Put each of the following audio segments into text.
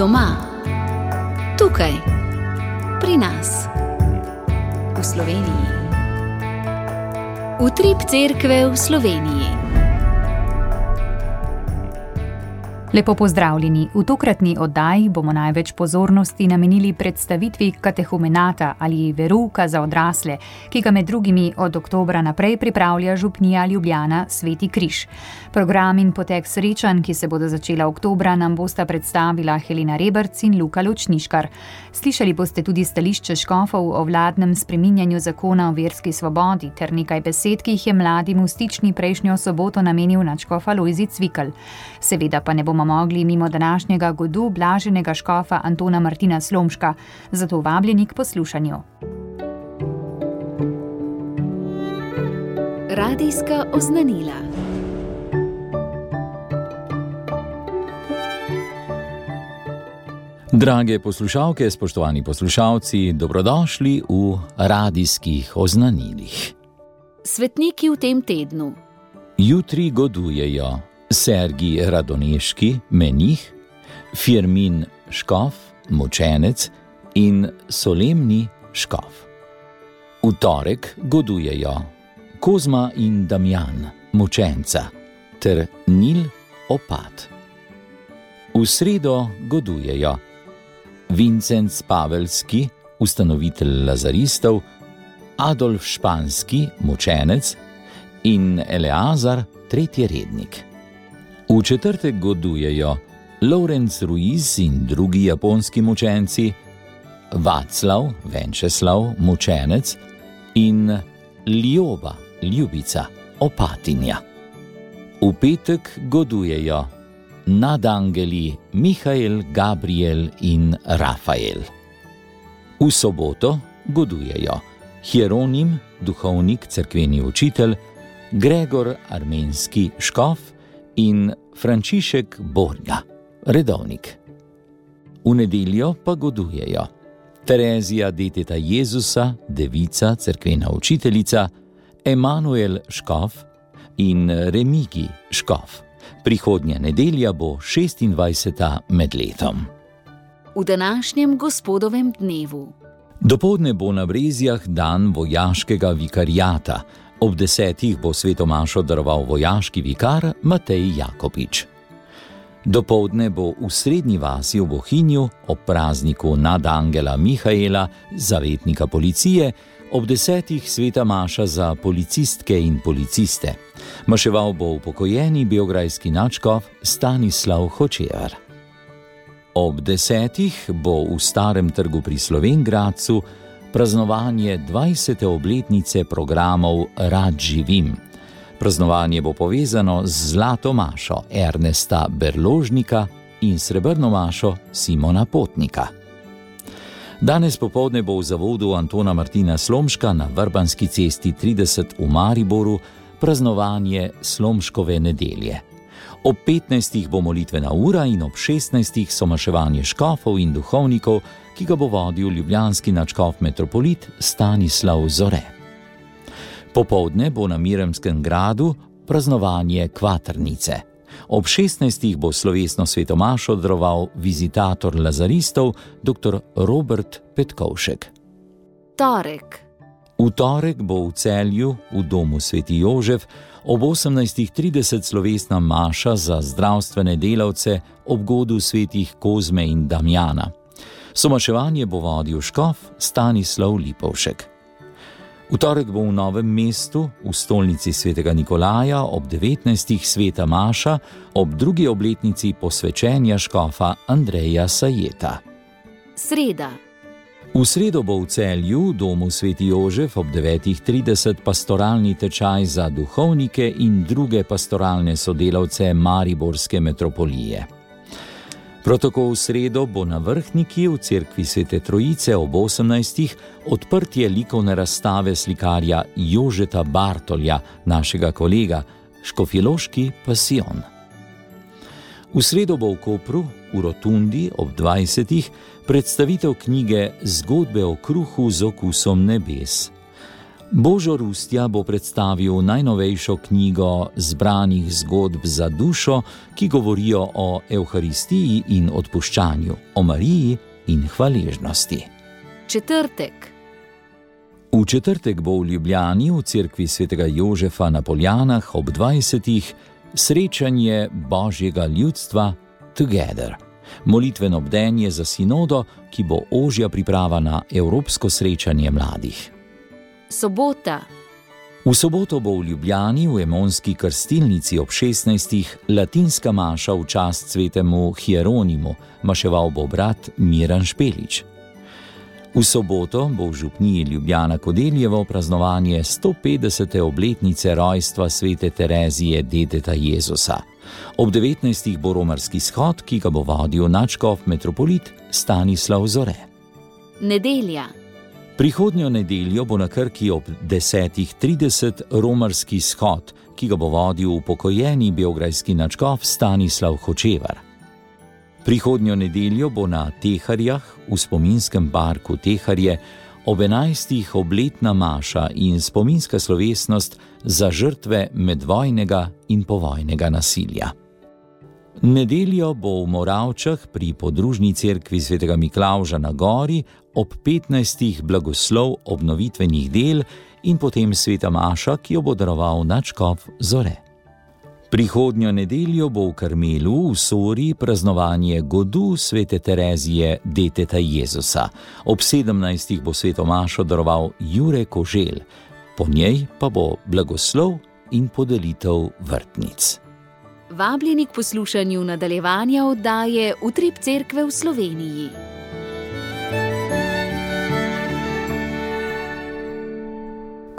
Doma, tukaj, pri nas, v Sloveniji. Utrip cerkve v Sloveniji. Lepo pozdravljeni. V tokratni oddaji bomo največ pozornosti namenili predstavitvi katehumenata ali veruka za odrasle, ki ga med drugimi od oktobra naprej pripravlja Župnija Ljubljana Sveti Križ. Program in potek srečanj, ki se bodo začela oktobra, nam bosta predstavila Helena Rebrc in Luka Ločniškar. Slišali boste tudi stališče škofov o vladnem spreminjanju zakona o verski svobodi ter nekaj besed, ki jih je mladim v stični prejšnjo soboto namenil načkof Alojzi Cvikl. Seveda pa ne bomo mogli mimo današnjega godu blaženega škofa Antona Martina Slomška, zato vabljeni k poslušanju. Radijska oznanila. Drage poslušalke, spoštovani poslušalci, dobrodošli v radijskih oznanilih. Svetniki v tem tednu. Jutri godujejo Sergij Radoneški, menih, Firmin Škof, mučenec in Solemni Škof. V torek godujejo Kozma in Damjan, mučenca, ter Nil Opat. V sredo godujejo Vincenc Pavelski, ustanovitelj Lazaristov, Adolf Španski, mučenec in Eleazar, tretji rednik. V četrtek godujejo Lorenz Ruiz in drugi japonski mučenci, Vaclav, Venčeslav, mučenec in Ljoba, ljubica, opatinja. V petek godujejo nadangeli Mihajl, Gabriel in Rafael. V soboto godujejo Hieronim, duhovnik, crkveni učitelj, Gregor, armenski škof in Frančišek Borga, redovnik. V nedeljo pa godujejo Terezija, deteta Jezusa, devica, crkvena učiteljica, Emanuel Škof in Remigi Škof. Prihodnja nedelja bo 26. med letom. V današnjem gospodovem dnevu. Dopoldne bo na Brezijah dan vojaškega vikarijata, Ob desetih bo svetomašo daroval vojaški vikar Matej Jakopič. Dopoldne bo v srednji vasi v Bohinju ob prazniku nad Angela Mihajla, zavetnika policije, ob desetih sveta maša za policistke in policiste. Maševal bo upokojeni biograjski načkov Stanislav Hočevar. Ob desetih bo v starem trgu pri Slovengradcu praznovanje 20. obletnice programov Rad živim. Praznovanje bo povezano z Zlato Mašo Ernesta Berložnika in Srebrno Mašo Simona Potnika. Danes popovdne bo v zavodu Antona Martina Slomška na Vrbanski cesti 30 v Mariboru praznovanje Slomškove nedelje. Ob 15. bo molitvena ura in ob 16. so maševanje škofov in duhovnikov, ki ga bo vodil ljubljanski načkov metropolit Stanislav Zore. Popovdne bo na Miremskem gradu praznovanje kvatrnice. Ob 16. bo slovesno svetomaš odroval vizitator lazaristov dr. Robert Petkovšek. Torek. V torek bo v celju v domu Sveti Jožef ob 18.30 slovesna maša za zdravstvene delavce ob godu svetih Kozme in Damjana. Somaševanje bo vodil škof Stanislav Lipovšek. V torek bo v novem mestu, v stolnici svetega Nikolaja, ob 19. sveta Maša, ob drugi obletnici posvečenja škofa Andreja Sajeta. Sreda. V sredo bo v celju, v domu Sveti Jožef, ob 9.30 pastoralni tečaj za duhovnike in druge pastoralne sodelavce Mariborske metropolije. Protokol v sredo bo na vrhniki v cerkvi Svete Trojice ob 18. odprtje likovne razstave slikarja Jožeta Bartolja, našega kolega, Škofiloški pasion. V sredo bo v Kopru, v Rotundi ob 20. predstavitev knjige Zgodbe o kruhu z okusom nebes. Božo Rustja bo predstavil najnovejšo knjigo zbranih zgodb za dušo, ki govorijo o Euharistiji in odpuščanju, o Mariji in hvaležnosti. Četrtek. V četrtek bo v Ljubljani v cerkvi svetega Jožefa na Poljanah ob 20. srečanje Božjega ljudstva Together. Molitveno bdenje za sinodo, ki bo ožja priprava na Evropsko srečanje mladih. Sobota. V soboto bo v Ljubljani v Emonski krstilnici ob 16. latinska maša v čast svetemu Hieronimu, maševal bo brat Miran Špelič. V soboto bo v župniji Ljubljana Kodeljevo praznovanje 150. obletnice rojstva svete Terezije Dedeta Jezusa. Ob 19. bo romarski shod, ki ga bo vodil načkov metropolit Stanislav Zore. Nedelja. Prihodnjo nedeljo bo na Krki ob 10.30 romarski shod, ki ga bo vodil upokojeni beograjski načkov Stanislav Hočevar. Prihodnjo nedeljo bo na Teharjah v spominskem parku Teharje ob 11. obletna maša in spominska slovesnost za žrtve medvojnega in povojnega nasilja. Nedeljo bo v Moravčah pri podružni cerkvi svetega Miklauža na Gori ob 15. blagoslov obnovitvenih del in potem sveta Maša, ki jo bo daroval načkov Zore. Prihodnjo nedeljo bo v Karmelu v Sori praznovanje godu svete Terezije Deteta Jezusa. Ob 17. bo sveto mašo daroval Jure Kožel, po njej pa bo blagoslov in podelitev vrtnic. Vabljeni k poslušanju nadaljevanja oddaje Utrip Cerkve v Sloveniji.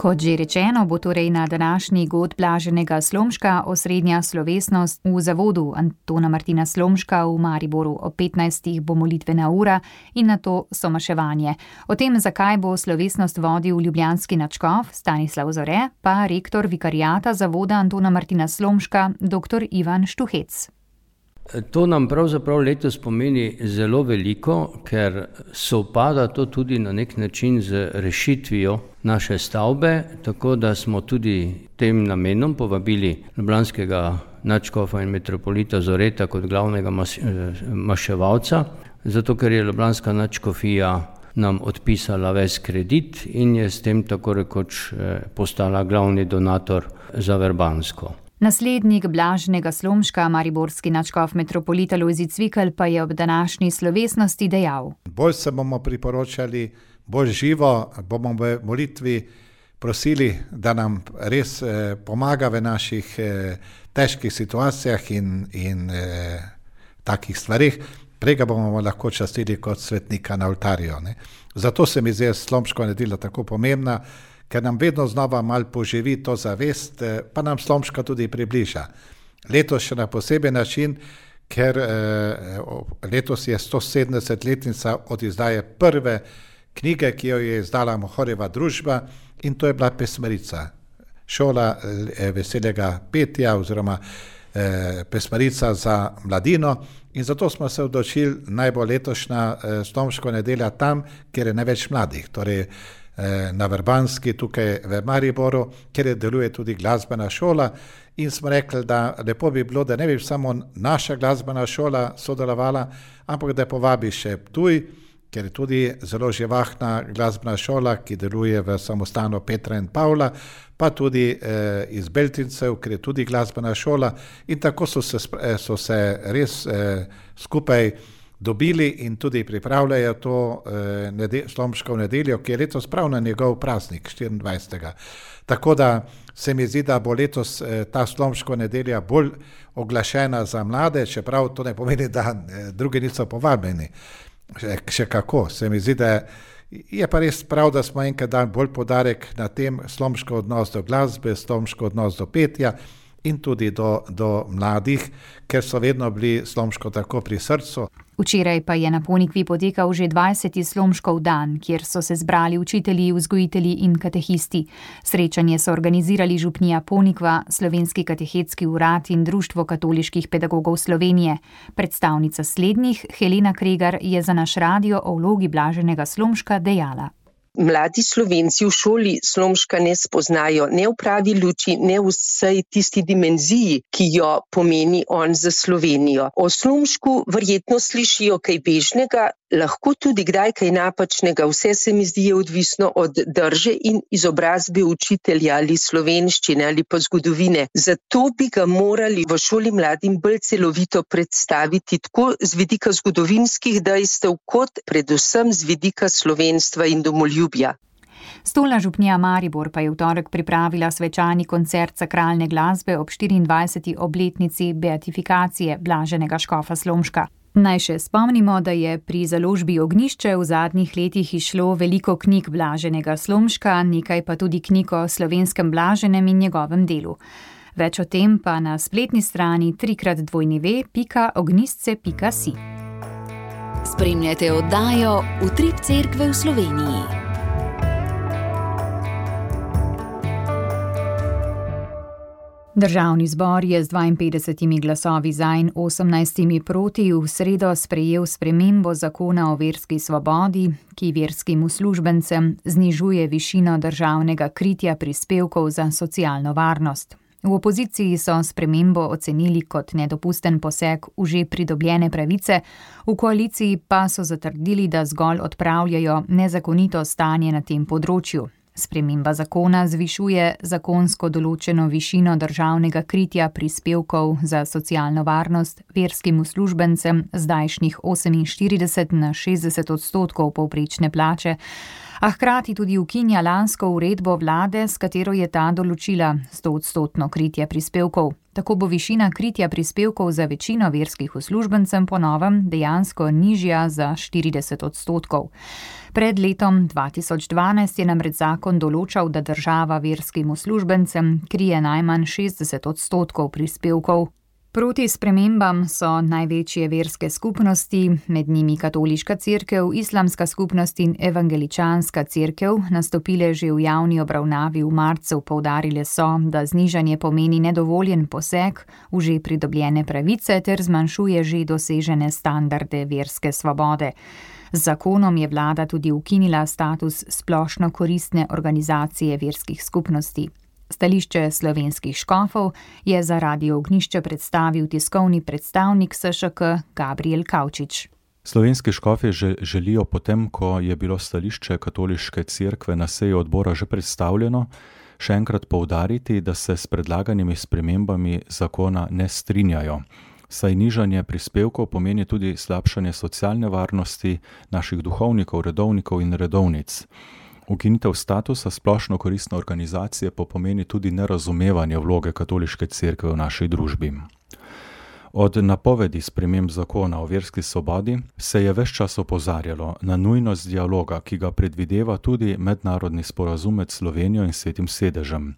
Kot že rečeno, bo torej na današnji god Blaženega Slomška osrednja slovesnost v zavodu Antona Martina Slomška v Mariboru. O 15. bo molitvena ura in na to somaševanje. O tem, zakaj bo slovesnost vodil ljubljanski načkov Stanislav Zore, pa rektor vikarijata zavoda Antona Martina Slomška, dr. Ivan Štuhec. To nam pravzaprav letos pomeni zelo veliko, ker sovpada to tudi na nek način z rešitvijo naše stavbe, tako da smo tudi tem namenom povabili Ljubljanskega načkofa in metropolita Zoreta kot glavnega maševalca, zato ker je Ljubljanska načkofija nam odpisala ves kredit in je s tem tako rekoč eh, postala glavni donator za Verbansko. Naslednik blažnega slomška, mariborski načkov metropolita Lojzi Cvikl, pa je ob današnji slovesnosti dejal: Bolj se bomo priporočali, bolj živo bomo v molitvi prosili, da nam res eh, pomaga v naših eh, težkih situacijah in, in eh, takih stvarih. Prega bomo lahko častili kot svetnika na oltarju. Ne. Zato se mi zdi slomško nedeljo tako pomembna ker nam vedno znova mal poživi to zavest, eh, pa nam slomška tudi približa. Letos še na poseben način, ker eh, letos je 170-letnica od izdaje prve knjige, ki jo je izdala Mohoreva družba in to je bila pesmarica. Šola eh, veselega petja oziroma pesmarica za mladino in zato smo se odločili najbolj letošnja slomško nedelja tam, kjer je največ mladih. Torej, Eh, na Vrbanski, tukaj v Mariboru, kjer deluje tudi glasbena šola. In smo rekli, da lepo bi bilo, da ne bi samo naša glasbena šola sodelovala, ampak da povabi še tuj, ker je tudi zelo živahna glasbena šola, ki deluje v samostanu Petra in Pavla, pa tudi eh, iz Beltincev, ker je tudi glasbena šola. In tako so se, so se res eh, skupaj dobili in tudi pripravljajo to eh, nede, slomško nedeljo, ki je letos prav na njegov praznik, 24. Tako da se mi zdi, da bo letos eh, ta slomško nedelja bolj oglašena za mlade, čeprav to ne pomeni, da eh, drugi niso povabljeni. Še, še kako, se mi zdi, da je pa res prav, da smo enkrat dan bolj podarek na tem slomško odnos do glasbe, slomško odnos do petja in tudi do, do mladih, ker so vedno bili slomško tako pri srcu. Včeraj pa je na Ponikvi potekal že 20. slomškov dan, kjer so se zbrali učitelji, vzgojitelji in katehisti. Srečanje so organizirali župnija Ponikva, Slovenski katehetski urad in Društvo katoliških pedagogov Slovenije. Predstavnica slednjih, Helena Kregar, je za naš radio o vlogi blaženega slomška dejala. Mladi slovenci v šoli slomška ne spoznajo, ne v pravi luči, ne v vsej tisti dimenziji, ki jo pomeni on za Slovenijo. O slomšku verjetno slišijo kaj bežnega, lahko tudi kdaj kaj napačnega, vse se mi zdi odvisno od drže in izobrazbe učitelja ali slovenščine ali pa zgodovine. Zato bi ga morali v šoli mladim bolj celovito predstaviti, tako z vidika zgodovinskih dejstev, kot predvsem z vidika slovenstva in domoljubja. Stolna župnija Maribor pa je v torek pripravila svečani koncert sakralne glasbe ob 24. obletnici beatifikacije blaženega škofa Slomška. Naj še spomnimo, da je pri založbi Ognišče v zadnjih letih išlo veliko knjig blaženega Slomška, nekaj pa tudi knjig o slovenskem blaženem in njegovem delu. Več o tem pa na spletni strani trikrat dvojni ve, pika ognistce.si. Spremljate oddajo Utrip Cerkve v Sloveniji. Državni zbor je z 52 glasovi za in 18 proti v sredo sprejel spremembo zakona o verski svobodi, ki verskim uslužbencem znižuje višino državnega kritja prispevkov za socialno varnost. V opoziciji so spremembo ocenili kot nedopusten poseg v že pridobljene pravice, v koaliciji pa so zatrdili, da zgolj odpravljajo nezakonito stanje na tem področju, Sprememba zakona zvišuje zakonsko določeno višino državnega kritja prispevkov za socialno varnost verskim uslužbencem zdajšnjih 48 na 60 odstotkov povprečne plače, a hkrati tudi ukinja lansko uredbo vlade, s katero je ta določila 100 odstotno kritje prispevkov. Tako bo višina kritja prispevkov za večino verskih uslužbencem po novem dejansko nižja za 40 odstotkov. Pred letom 2012 je namreč zakon določal, da država verskim uslužbencem krije najmanj 60 odstotkov prispevkov. Proti spremembam so največje verske skupnosti, med njimi katoliška crkva, islamska skupnost in evangeličanska crkva, nastopile že v javni obravnavi v marcu, povdarile so, da znižanje pomeni nedovoljen poseg v že pridobljene pravice ter zmanjšuje že dosežene standarde verske svobode. Z zakonom je vlada tudi ukinila status splošno koristne organizacije verskih skupnosti. Stališče slovenskih škofov je za radio ognišče predstavil tiskovni predstavnik SŠK Gabriel Kavčič. Slovenski škofi že želijo potem, ko je bilo stališče katoliške cerkve na seji odbora že predstavljeno, še enkrat poudariti, da se s predlaganimi spremembami zakona ne strinjajo saj nižanje prispevkov pomeni tudi slabšanje socialne varnosti naših duhovnikov, redovnikov in redovnic. Ukinitev statusa splošno koristne organizacije pa pomeni tudi nerazumevanje vloge katoliške cerkve v naši družbi. Od napovedi sprememb zakona o verski svobodi se je več čas opozarjalo na nujnost dialoga, ki ga predvideva tudi mednarodni sporazum med Slovenijo in svetim sedežem.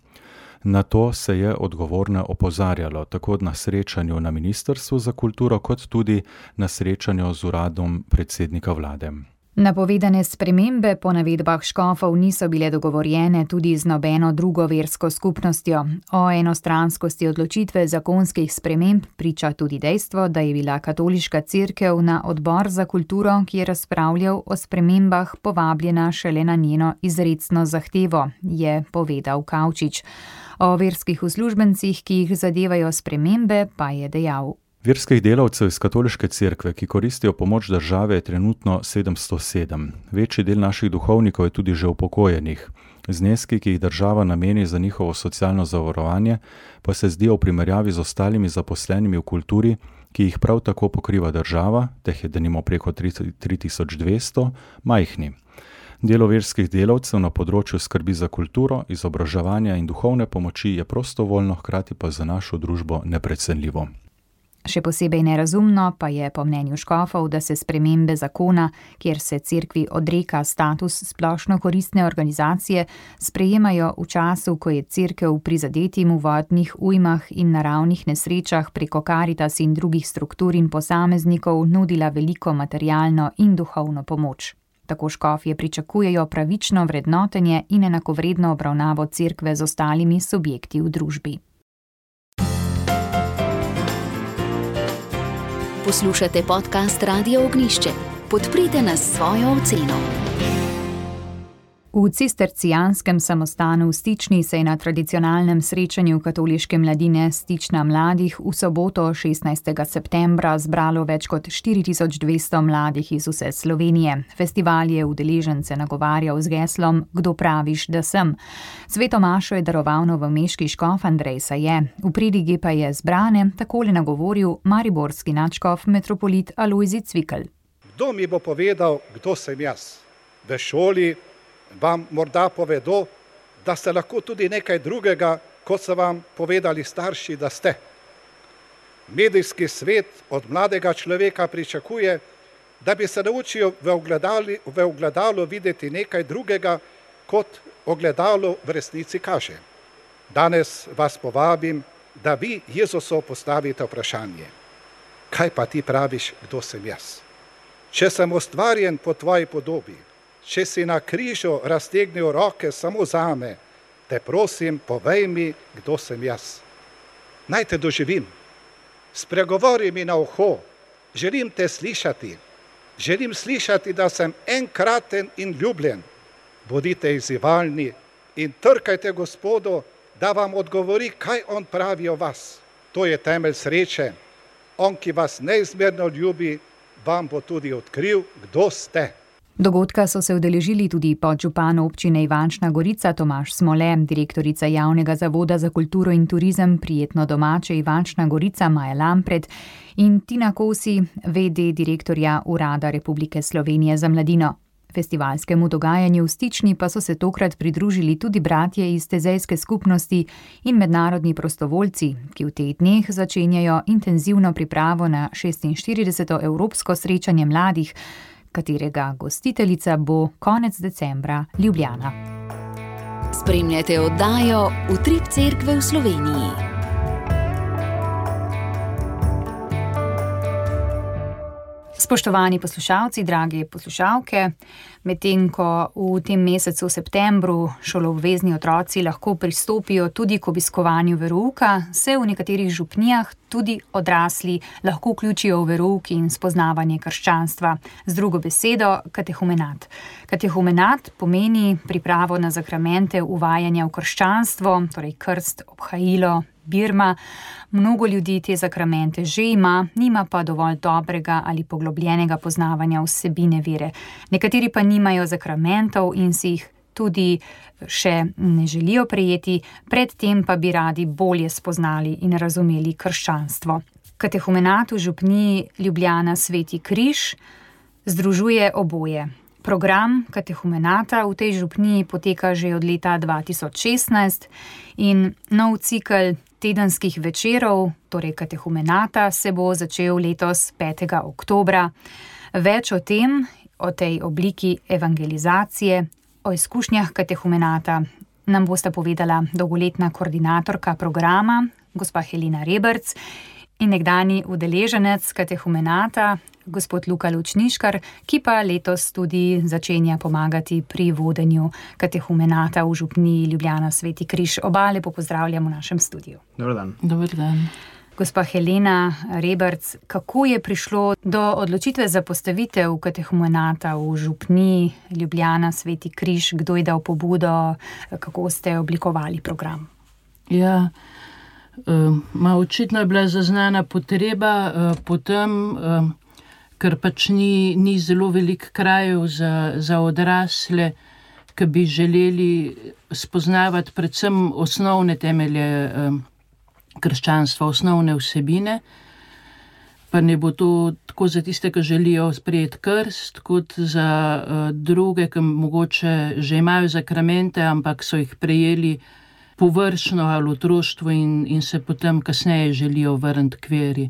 Na to se je odgovorne opozarjalo tako na srečanju na Ministrstvu za kulturo, kot tudi na srečanju z uradom predsednika vlade. Napovedane spremembe po navedbah škofov niso bile dogovorjene tudi z nobeno drugo versko skupnostjo. O enostranskosti odločitve zakonskih sprememb priča tudi dejstvo, da je bila katoliška crkev na odbor za kulturo, ki je razpravljal o spremembah, povabljena šele na njeno izredno zahtevo, je povedal Kavčič. O verskih uslužbencih, ki jih zadevajo spremembe, pa je dejal. Verskih delavcev iz katoliške cerkve, ki koristijo pomoč države, je trenutno 707. Večji del naših duhovnikov je tudi že upokojenih. Zneski, ki jih država nameni za njihovo socialno zavarovanje, pa se zdijo v primerjavi z ostalimi zaposlenimi v kulturi, ki jih prav tako pokriva država, teh je denimo preko 3200, majhni. Delo verskih delavcev na področju skrbi za kulturo, izobraževanja in duhovne pomoči je prostovoljno, hkrati pa za našo družbo neprecenljivo. Še posebej nerazumno pa je po mnenju škofov, da se spremembe zakona, kjer se cerkvi odreka status splošno koristne organizacije, sprejemajo v času, ko je cerkev prizadetim v vodnih ujmah in naravnih nesrečah preko karitas in drugih struktur in posameznikov nudila veliko materialno in duhovno pomoč. Tako škofje pričakujejo pravično vrednotenje in enakovredno obravnavo cerkve z ostalimi subjekti v družbi. Poslušate podcast Radio Ognišče. Podprite nas svojo oceno. V cistercijanskem samostanu v Stični se je na tradicionalnem srečanju katoliške mladine Stična mladih v soboto 16. septembra zbralo več kot 4200 mladih iz vse Slovenije. Festival je udeležence nagovarjal z geslom Kdo praviš, da sem? Sveto Mašo je daroval novomeški škof Andrej Saje, v pridigi pa je zbrane takole nagovoril mariborski načkov metropolit Alojzi Cvikl. Kdo mi bo povedal, kdo sem jaz? V šoli vam morda povedo, da ste lahko tudi nekaj drugega, kot so vam povedali starši, da ste. Medijski svet od mladega človeka pričakuje, da bi se naučil v ogledalu, v ogledalu videti nekaj drugega, kot ogledalo v resnici kaže. Danes vas povabim, da vi Jezusu postavite vprašanje: Kaj pa ti praviš, kdo sem jaz? Če sem ustvarjen po tvoji podobi, če si na križu raztegnil roke samo za me, te prosim, povej mi, kdo sem jaz. Naj te doživim, spregovori mi na uho, želim te slišati, želim slišati, da sem enkraten in ljubljen. Bodite izzivalni in trkajte Gospodu, da vam odgovori, kaj On pravi o vas. To je temelj sreče. On, ki vas neizmerno ljubi, vam bo tudi odkril, kdo ste. Dogodka so se udeležili tudi podžupan občine Ivančna Gorica Tomaš Smole, direktorica javnega zavoda za kulturo in turizem Prijetno domače Ivančna Gorica Maja Lampred in Tina Kosi, VD direktorja Urada Republike Slovenije za mladino. Festivalskemu dogajanju v Stični pa so se tokrat pridružili tudi bratje iz tezejske skupnosti in mednarodni prostovoljci, ki v teh dneh začenjajo intenzivno pripravo na 46. Evropsko srečanje mladih, katerega gostiteljica bo konec decembra Ljubljana. Spremljate oddajo Utrip Cerkve v Sloveniji. Spoštovani poslušalci, dragi poslušalke, medtem ko v tem mesecu, septembru, šoloobvezni otroci lahko pristopijo tudi k obiskovanju verouka, se v nekaterih župnijah tudi odrasli lahko vključijo v verouk in spoznavanje krščanstva, z drugo besedo, katehumenat. Katehumenat pomeni pripravo na zakramente uvajanja v krščanstvo, torej krst, obhajilo, Birma. Mnogo ljudi te zakramente že ima, nima pa dovolj dobrega ali poglobljenega poznavanja vsebine vere. Nekateri pa nimajo zakramentov in si jih tudi še ne želijo prejeti, predtem pa bi radi bolje spoznali in razumeli krščanstvo. Katehumenat v župni Ljubljana Sveti Križ združuje oboje. Program katehumenata v tej župni poteka že od leta 2016 in nov cikl tedenskih večerov, torej katehumenata, se bo začel letos 5. oktober. Več o tem, o tej obliki evangelizacije, o izkušnjah katehumenata nam bosta povedala dolgoletna koordinatorka programa, gospa Helena Rebrc, in nekdani udeleženec katehumenata, gospod Luka Lučniškar, ki pa letos tudi začenja pomagati pri vodenju katehumenata v župni Ljubljana Sveti Križ. Oba lepo pozdravljamo v našem studiu. Dobro dan. Dobro dan. Gospa Helena Rebrc, kako je prišlo do odločitve za postavitev katehumenata v župni Ljubljana Sveti Križ, kdo je dal pobudo, kako ste oblikovali program? Ja, uh, očitno je bila zaznana potreba uh, potem. Uh, ker pač ni, ni zelo velik krajev za, za odrasle, ki bi želeli spoznavati predvsem osnovne temelje krščanstva, osnovne vsebine. Pa ne bo to tako za tiste, ki želijo sprejeti krst, kot za druge, ki mogoče že imajo zakramente, ampak so jih prejeli površno ali v otroštvu in, in se potem kasneje želijo vrniti k veri.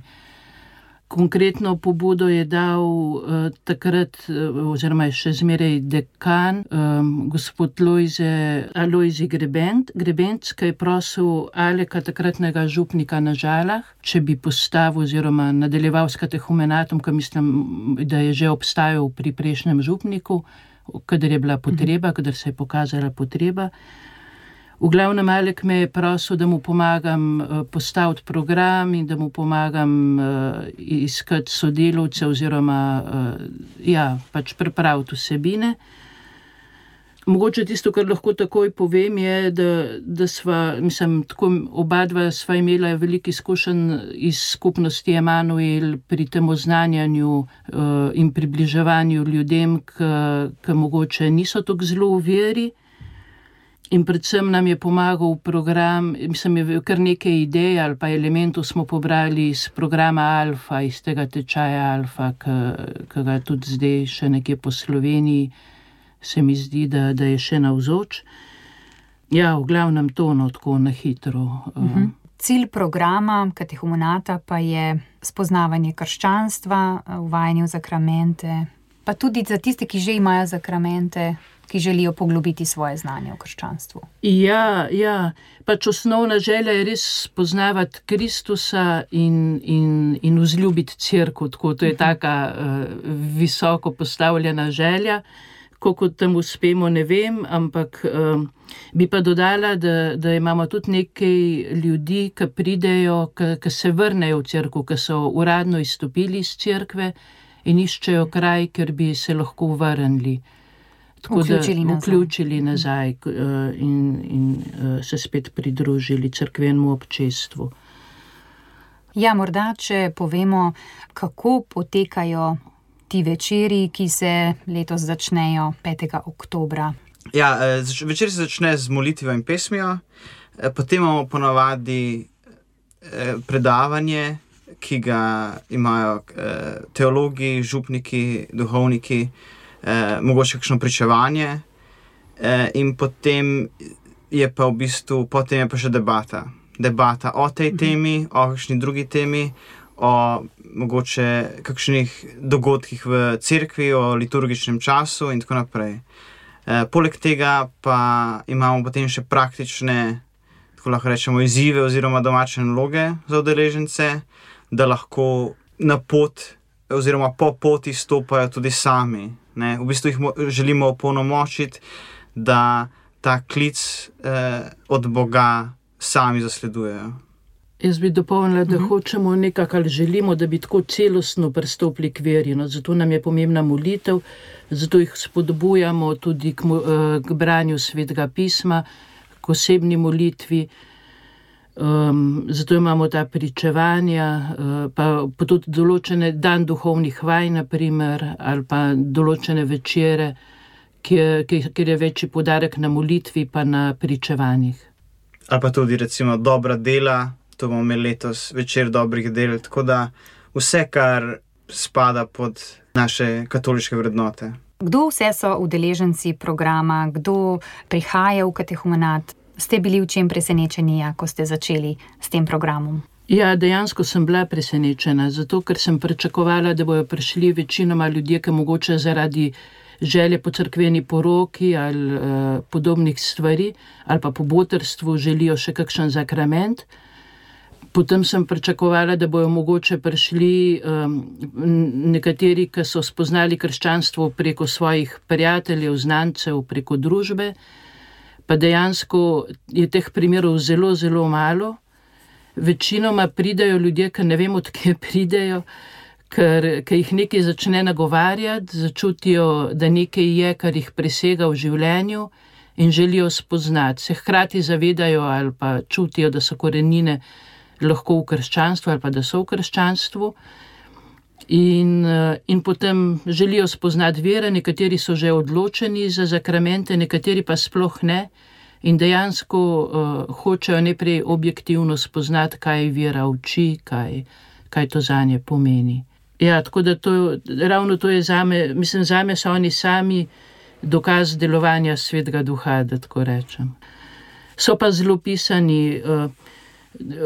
Konkretno pobudo je dal uh, takrat, uh, oziroma še zmeraj dekan, um, gospod Lojze, Alojzi Grebenc, ki je prosil Aleka, takratnega župnika na žalah, če bi postavil oziroma nadaljeval s katehumenatom, ki mislim, da je že obstajal pri prejšnjem župniku, kadar je bila potreba, kadar se je pokazala potreba. V glavnem, Alek me je prosil, da mu pomagam uh, postaviti program in da mu pomagam uh, iskati sodelavce oziroma uh, ja, pač pripraviti vsebine. Mogoče tisto, kar lahko takoj povem, je, da, da sva, mislim, tako oba dva sva imela veliko izkušenj iz skupnosti Emanuel pri tem oznanjanju uh, in približevanju ljudem, ki mogoče niso tako zelo v veri. In predvsem nam je pomagal program, mislim, je kar nekaj idej ali pa elementov smo pobrali iz programa Alfa, iz tega tečaja Alfa, ki ga tudi zdaj še nekje po Sloveniji se mi zdi, da, da je še navzoč. Ja, v glavnem tono tako na hitro. Uh -huh. Cilj programa Katehumonata pa je spoznavanje krščanstva, uvajanje v zakramente, pa tudi za tiste, ki že imajo zakramente, ki želijo poglobiti svoje znanje o krščanstvu. Ja, ja. pač osnovna želja je res spoznavati Kristusa in, in, in vzljubiti crkvo. To je taka uh, visoko postavljena želja. Kako tam uspemo, ne vem, ampak um, bi pa dodala, da, da imamo tudi nekaj ljudi, ki pridejo, ki se vrnejo v crkvu, ki so uradno izstopili iz crkve in iščejo kraj, ker bi se lahko vrnili. Tako vključili da vključili nazaj uh, in, in uh, se spet pridružili crkvenemu občestvu. Ja, morda, če povemo, kako potekajo ti večeri, ki se letos začnejo 5. oktober. Ja, eh, večer se začne z molitvijo in pesmijo, eh, potem imamo ponovadi eh, predavanje, ki ga imajo teologi, župniki, duhovniki, mogoče kakšno pričevanje, in potem je pa v bistvu potem je pa še debata. Debata o tej mhm. temi, o kakšni drugi temi, o mogoče kakšnih dogodkih v cerkvi, o liturgičnem času in tako naprej. E, poleg tega pa imamo potem še praktične, tako lahko rečemo, izzive oziroma domače naloge za udeležence, da lahko na pot oziroma po poti stopajo tudi sami. Ne? V bistvu jih želimo opolnomočiti, da ta klic eh, od Boga sami zasledujejo. Jaz bi dopolnila, da uh mhm. -huh. hočemo nekako ali želimo, da bi tako celostno pristopili k veri. No, zato nam je pomembna molitev, zato jih spodbujamo tudi k, uh, k branju svetega pisma, k osebni molitvi. Um, zato imamo ta pričevanja, uh, pa, pa tudi določene dan duhovnih vaj, naprimer, ali pa določene večere, kjer, kjer je večji podarek na molitvi, pa na pričevanjih. Ali pa tudi, recimo, dobra dela, to bomo imeli letos večer dobrih del, tako da vse, kar spada pod naše katoliške vrednote. Kdo vse so udeleženci programa, kdo prihaja v katehumenat? Ste bili v čem presenečeni, ja, ko ste začeli s tem programom? Ja, dejansko sem bila presenečena, zato ker sem pričakovala, da bodo prišli večinoma ljudje, ki mogoče zaradi želje po crkveni poroki ali uh, podobnih stvari, ali pa po botrstvu želijo še kakšen zakrament. Potem sem pričakovala, da bodo mogoče prišli um, nekateri, ki so spoznali krščanstvo preko svojih prijateljev, znancev, preko družbe. Pa dejansko je teh primerov zelo, zelo malo. Večinoma pridajo ljudje, ki ne vemo, odkje pridejo, ker, ker jih nekaj začne nagovarjati, začutijo, da nekaj je, kar jih presega v življenju in želijo spoznati. Se hkrati zavedajo ali pa čutijo, da so korenine lahko v krščanstvu ali pa da so v krščanstvu. In, eh, in potem želijo spoznati vere, nekateri so že odločeni za zakramente, nekateri pa sploh ne. In dejansko uh, hočejo najprej objektivno spoznati, kaj vera uči, kaj, kaj to za nje pomeni. Ja, tako da to, ravno to je za me, mislim, za me so oni sami dokaz delovanja svetega duha, da tako rečem. So pa zelo pisani. Uh,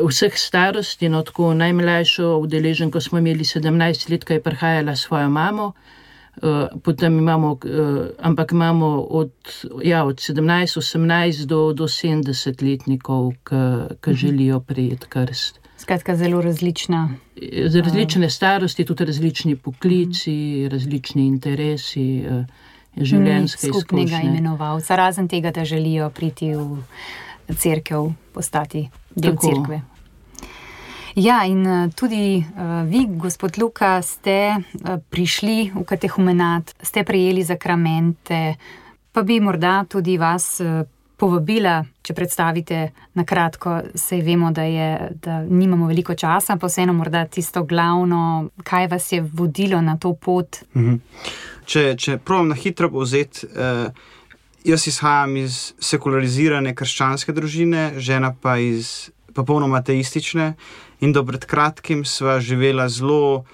vseh starosti, no tako najmlajšo udeležen, ko smo imeli 17 let, ko je prihajala svojo mamo. Uh, potem imamo, uh, ampak imamo od, ja, od 17, 18 do, do 70 letnikov, ki mhm. želijo prijeti krst. Skratka, zelo različna. Z različne starosti, tudi različni poklici, mhm. različni interesi, uh, življenjske izkušnje. Skupnega imenovalca, razen tega, da želijo priti v crkvu, postati del Tako. crkve. Ja, in eh, tudi uh, vi, gospod Luka, ste uh, prišli v katehumenat, ste prejeli zakramente, Pa bi morda tudi vas eh, povabila, če predstavite na kratko, sej vemo, da, je, da nimamo veliko časa, pa vseeno morda tisto glavno, kaj vas je vodilo na to pot. Mhm. Če, če pravim na hitro povzeti, eh, jaz izhajam iz sekularizirane krščanske družine, žena pa iz popolnoma ateistične. In do pred kratkim sva živela zelo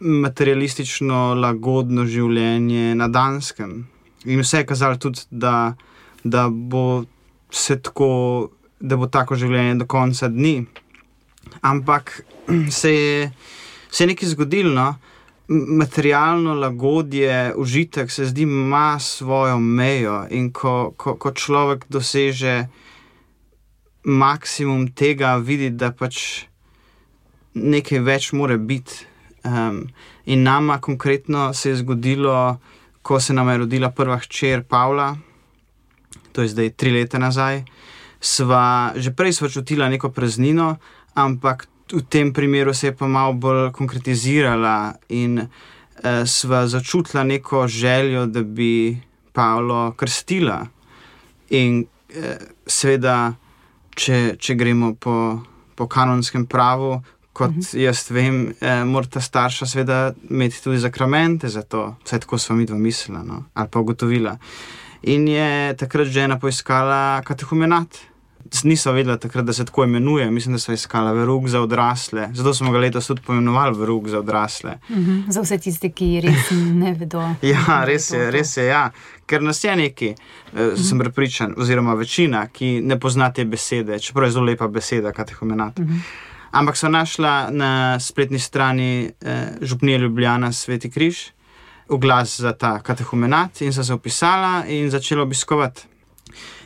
materialistično, lagodno življenje na Danskem. In vse je kazalo tudi, da, da bo se tako, da bo tako življenje do konca dni. Ampak se je, se je nekaj zgodilo. No? Materialno lagodje, užitek se zdi, ima svojo mejo, in ko, ko, ko človek doseže maksimum tega, vidi, da pač nekaj več more biti. Um, in nama konkretno se je zgodilo, ko se nam je rodila prva hčer Pavla, to je zdaj tri leta nazaj. Sva, že prej smo čutila neko praznino, ampak v tem primeru se je pa malo bolj konkretizirala in uh, sva začutila neko željo, da bi Pavlo krstila. In uh, seveda, če, če gremo po, po kanonskem pravu, kot uh mhm. -huh. jaz vem, eh, mora ta starša seveda imeti tudi zakramente za to, vse tako smo mi dva mislila no? ali pa ugotovila. In je takrat žena poiskala katehumenat. Nisem vedela takrat, da se tako imenuje, mislim, da so iskala verug za odrasle. Zato smo ga letos tudi poimenovali verug za odrasle. Uh mhm. -huh. Za vse tiste, ki res ne vedo. ja, res je, res je. Ja. Ker nas je neki, uh -huh. sem prepričan, oziroma večina, ki ne pozna te besede, čeprav je zelo lepa beseda, katehumenat. Uh mhm. -huh. Ampak so našla na spletni strani eh, Župnije Ljubljana Sveti Križ oglas za ta katehumenat in so se opisala in začela obiskovati.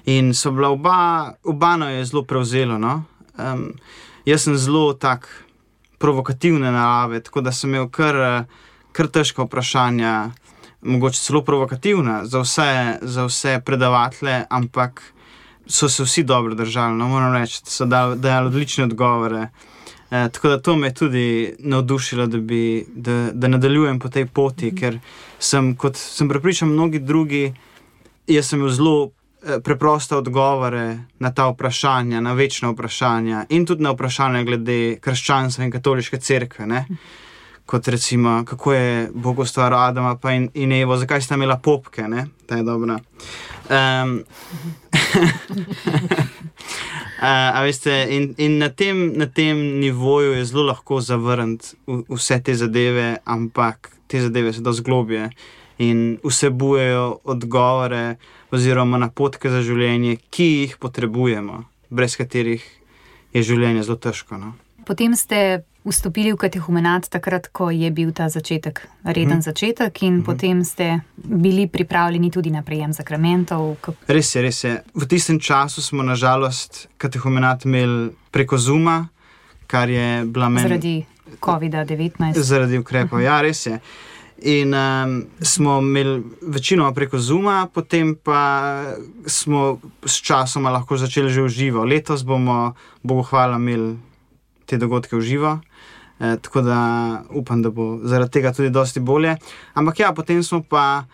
In so bila oba, oba no je zelo prevzelo. No? Um, jaz sem zelo tak provokativne narave, tako da sem imel kar, kar težka vprašanja, mogoče celo provokativna za vse, za vse predavatelje, ampak so se vsi dobro držali. No? Moram reči, da so dali odlične odgovore. E, tako da to me je tudi navdušilo, da, bi, da, da nadaljujem po tej poti, -hmm. ker sem, kot sem prepričan, mnogi drugi, jaz sem imel zelo preproste odgovore na ta vprašanja, na večna vprašanja in tudi na vprašanja glede krščanstva in katoliške cerkve. Ne? Kot recimo, kako je Bog ustvaril Adama in, in Evo, zakaj sta imela popke, ne? ta je dobra. Um, Uh, veste, in in na, tem, na tem nivoju je zelo lahko zavrniti vse te zadeve, ampak te zadeve so dosti globje in vsebujejo odgovore oziroma napotke za življenje, ki jih potrebujemo, brez katerih je življenje zelo težko. No? Potem ste vstopili v katehumenat takrat, ko je bil ta začetek, reden hmm. začetek, in hmm. potem ste bili pripravljeni tudi na prejem zakramentov. Res je, res je. V tistem času smo nažalost katehumenat imeli preko Zuma, kar je bila meni. Zaradi COVID-19. Zaradi ukrepov, hmm. ja, res je. In um, smo imeli večino preko Zuma, potem pa smo s časom lahko začeli že uživati. Letos bomo, bogo hvala, imeli te dogodke v živo. E, tako da upam, da bo zaradi tega tudi dosti bolje. Ampak ja, potem smo pa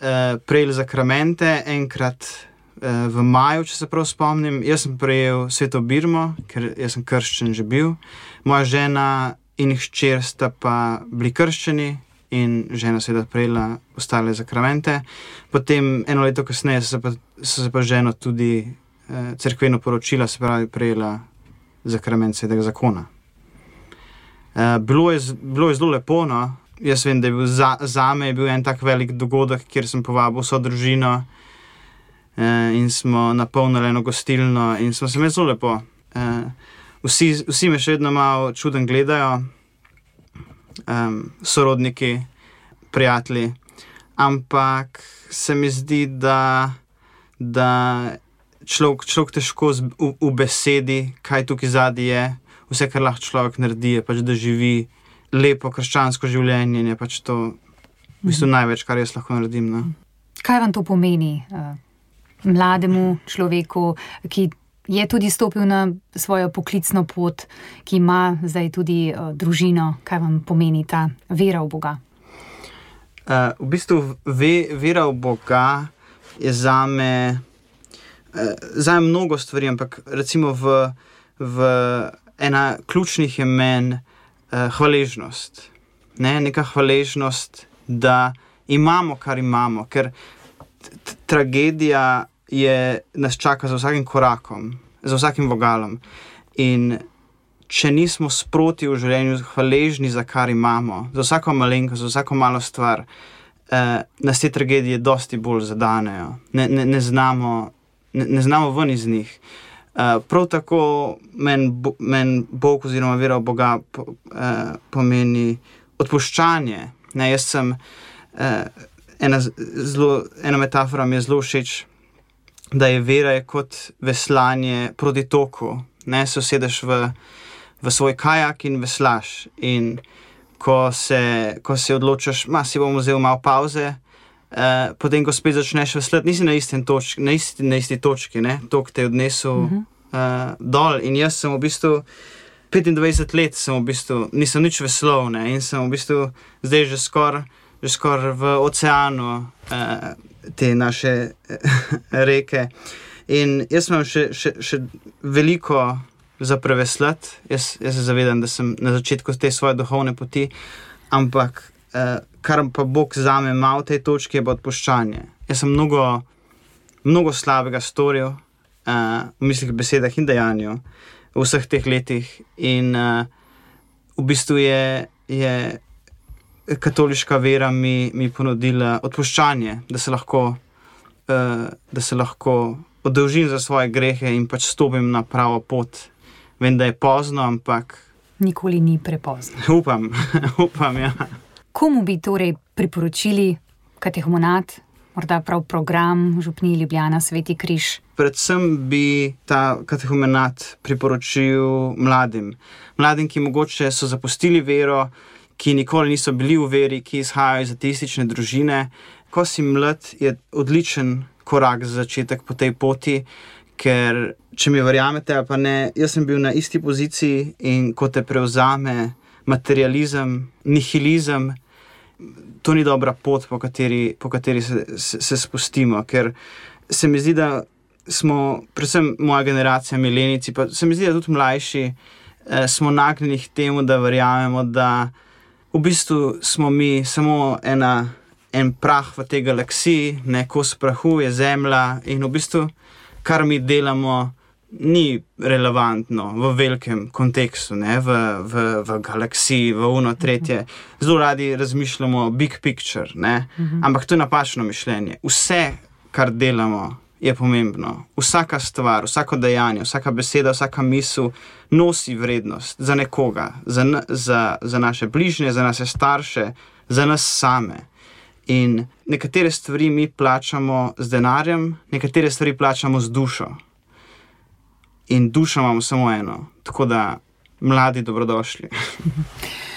e, prejeli zakramente enkrat e, v maju, če se prav spomnim. Jaz sem prejel sveto Birmo, ker sem krščen že bil, moja žena in hčer sta pa bili krščeni. In žena je seveda prejela ostale zakramente. Potem, eno leto kasneje, so se pa, se pa žena tudi eh, crkveno poročila, se pravi, prejela zakrament svetega zakona. Uh, bilo, je, bilo je zelo lepo. No? Jaz vem, da je bil za, za me bil en tak velik dogodek, kjer sem povabil vso družino uh, in smo napolnili eno gostilno in smo se imeli zelo lepo. Uh, vsi, vsi me še vedno malo čuden gledajo, um, sorodniki, prijatelji, ampak se mi zdi, da. da človek, človek težko v, v besedi, kaj tukaj zadnji je, vse, kar lahko človek naredi, je pač, da živi lepo krščansko življenje. Je pač to v bistvu mhm. največ, kar jaz lahko naredim. No. Kaj vam to pomeni, uh, mlademu človeku, ki je tudi stopil na svojo poklicno pot, ki ima zdaj tudi uh, družino? Kaj vam pomeni ta vera v Boga? Uh, v bistvu ve, vera v Boga je za me, eh, za me mnogo stvari, ampak recimo v, v ena ključnih je meni eh, hvaležnost. Ne? Neka hvaležnost, da imamo, kar imamo, ker tragedija je, nas čaka za vsakim korakom, za vsakim vogalom. In če nismo sproti v življenju hvaležni za kar imamo, za vsako malenkost, za vsako malo stvar, eh, nas te tragedije dosti bolj zadanejo. Ne, ne, ne, znamo, ne, znamo ven iz njih. Uh, prav tako meni men Bog, oziroma vera v Boga, po, uh, pomeni odpuščanje. Ne, jaz sem uh, ena, zelo, ena metafora, mi je zelo všeč, da je vera je kot veslanje proti toku. Ne, se usedeš v, v svoj kajak in veslaš. In ko se, ko se odločiš, da si bom vzel malo pauze, uh, potem ko spet začneš veslati, nisi na, točki, na, isti, na isti točki, to, ki te je odnesel uh -huh. uh, dol. In jaz sem v bistvu 25 let, v bistvu, nisem nič veslal ne? in sem v bistvu zdaj že skoraj skor v oceanu uh, te naše uh, reke. In jaz imam še, še, še veliko za preveslati. Jaz, jaz se zavedam, da sem na začetku te svoje duhovne poti, ampak eh, kar pa Bog za me ima v tej točki, je odpuščanje. Jaz sem mnogo, mnogo slabega storil eh, v mislih, besedah in dejanju v vseh teh letih, in eh, v bistvu je. je Katoliška vera mi, mi ponudila odpuščanje, da se lahko, uh, da se lahko oddolžim za svoje grehe in pač stopim na pravo pot, Vem, da je pozno, ampak. Nikoli ni prepozno. Upam, upam. Ja. Komu bi torej priporočili katehomonat, morda prav program Župni Ljubljana Sveti Križ? Predvsem bi ta katehomonat priporočil mladim. Mladim, ki mogoče so zapustili vero, ki nikoli niso bili v veri, ki izhajajo iz ateistične družine. Ko si mlad, je odličen korak za začetek po tej poti. Ker, če mi verjamete, pa ne, jaz sem bil na isti poziciji in ko te prevzame materializem, nihilizem, to ni dobra pot, po kateri, po kateri se, se, se spustimo. Ker se mi zdi, da smo, predvsem moja generacija, milenici, pa se mi zdi, da tudi mlajši, eh, smo nagnjeni k temu, da verjamemo, da v bistvu smo mi samo ena. En prah v tej galaksiji, neko sprahu je Zemlja, in v bistvu kar mi delamo, ni relevantno v velikem kontekstu, ne, v, v, v galaksiji, v uno tretje. Zelo radi razmišljamo o big picture, ne, mhm. ampak to je napačno mišljenje. Vse, kar delamo, je pomembno. Vsaka stvar, vsako dejanje, vsaka beseda, vsaka misel nosi vrednost za nekoga, za, za, za naše bližnje, za naše starše, za nas same. In nekatere stvari mi plačamo z denarjem, nekatere stvari plačamo z dušo. In dušo imamo samo eno, tako da mladi dobrodošli.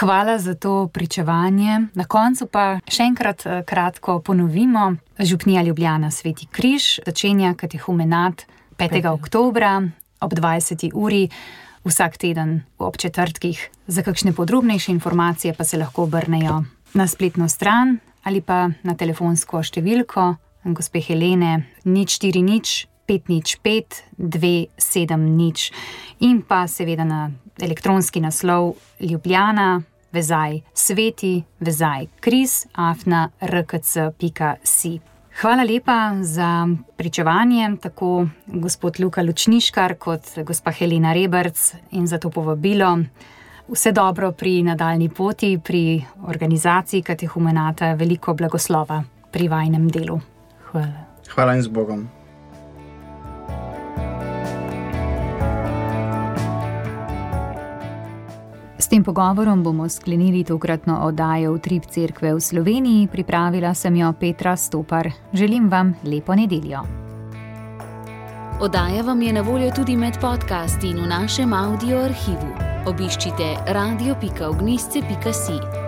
Hvala za to pričevanje. Na koncu pa še enkrat eh, kratko ponovimo. Župnija Ljubljana Sveti Križ začenja katehumenat 5. oktobra ob 20. uri. Vsak teden ob četrtkih. Za kakšne podrobnejše informacije pa se lahko obrnejo na spletno stran ali pa na telefonsko številko gospe Helene nič 4 nič 5 nič 5 2 7 nič in pa seveda na elektronski naslov Ljubljana. Vezaj sveti, vezaj kriz, afna rkc.si. Hvala lepa za pričevanje, tako gospod Luka Lučniškar kot gospa Helena Rebrc in za to povabilo. Vse dobro pri nadaljni poti, pri organizaciji katehumenata, veliko blagoslova pri vajnem delu. Hvala. Hvala in z Bogom. S tem pogovorom bomo sklenili tokratno oddajo Trip Cerkve v Sloveniji, pripravila sem jo Petra Stopar. Želim vam lepo nedeljo. Oddaja vam je na voljo tudi med podcasti in v našem audio arhivu obiščite radio.ognisce.si.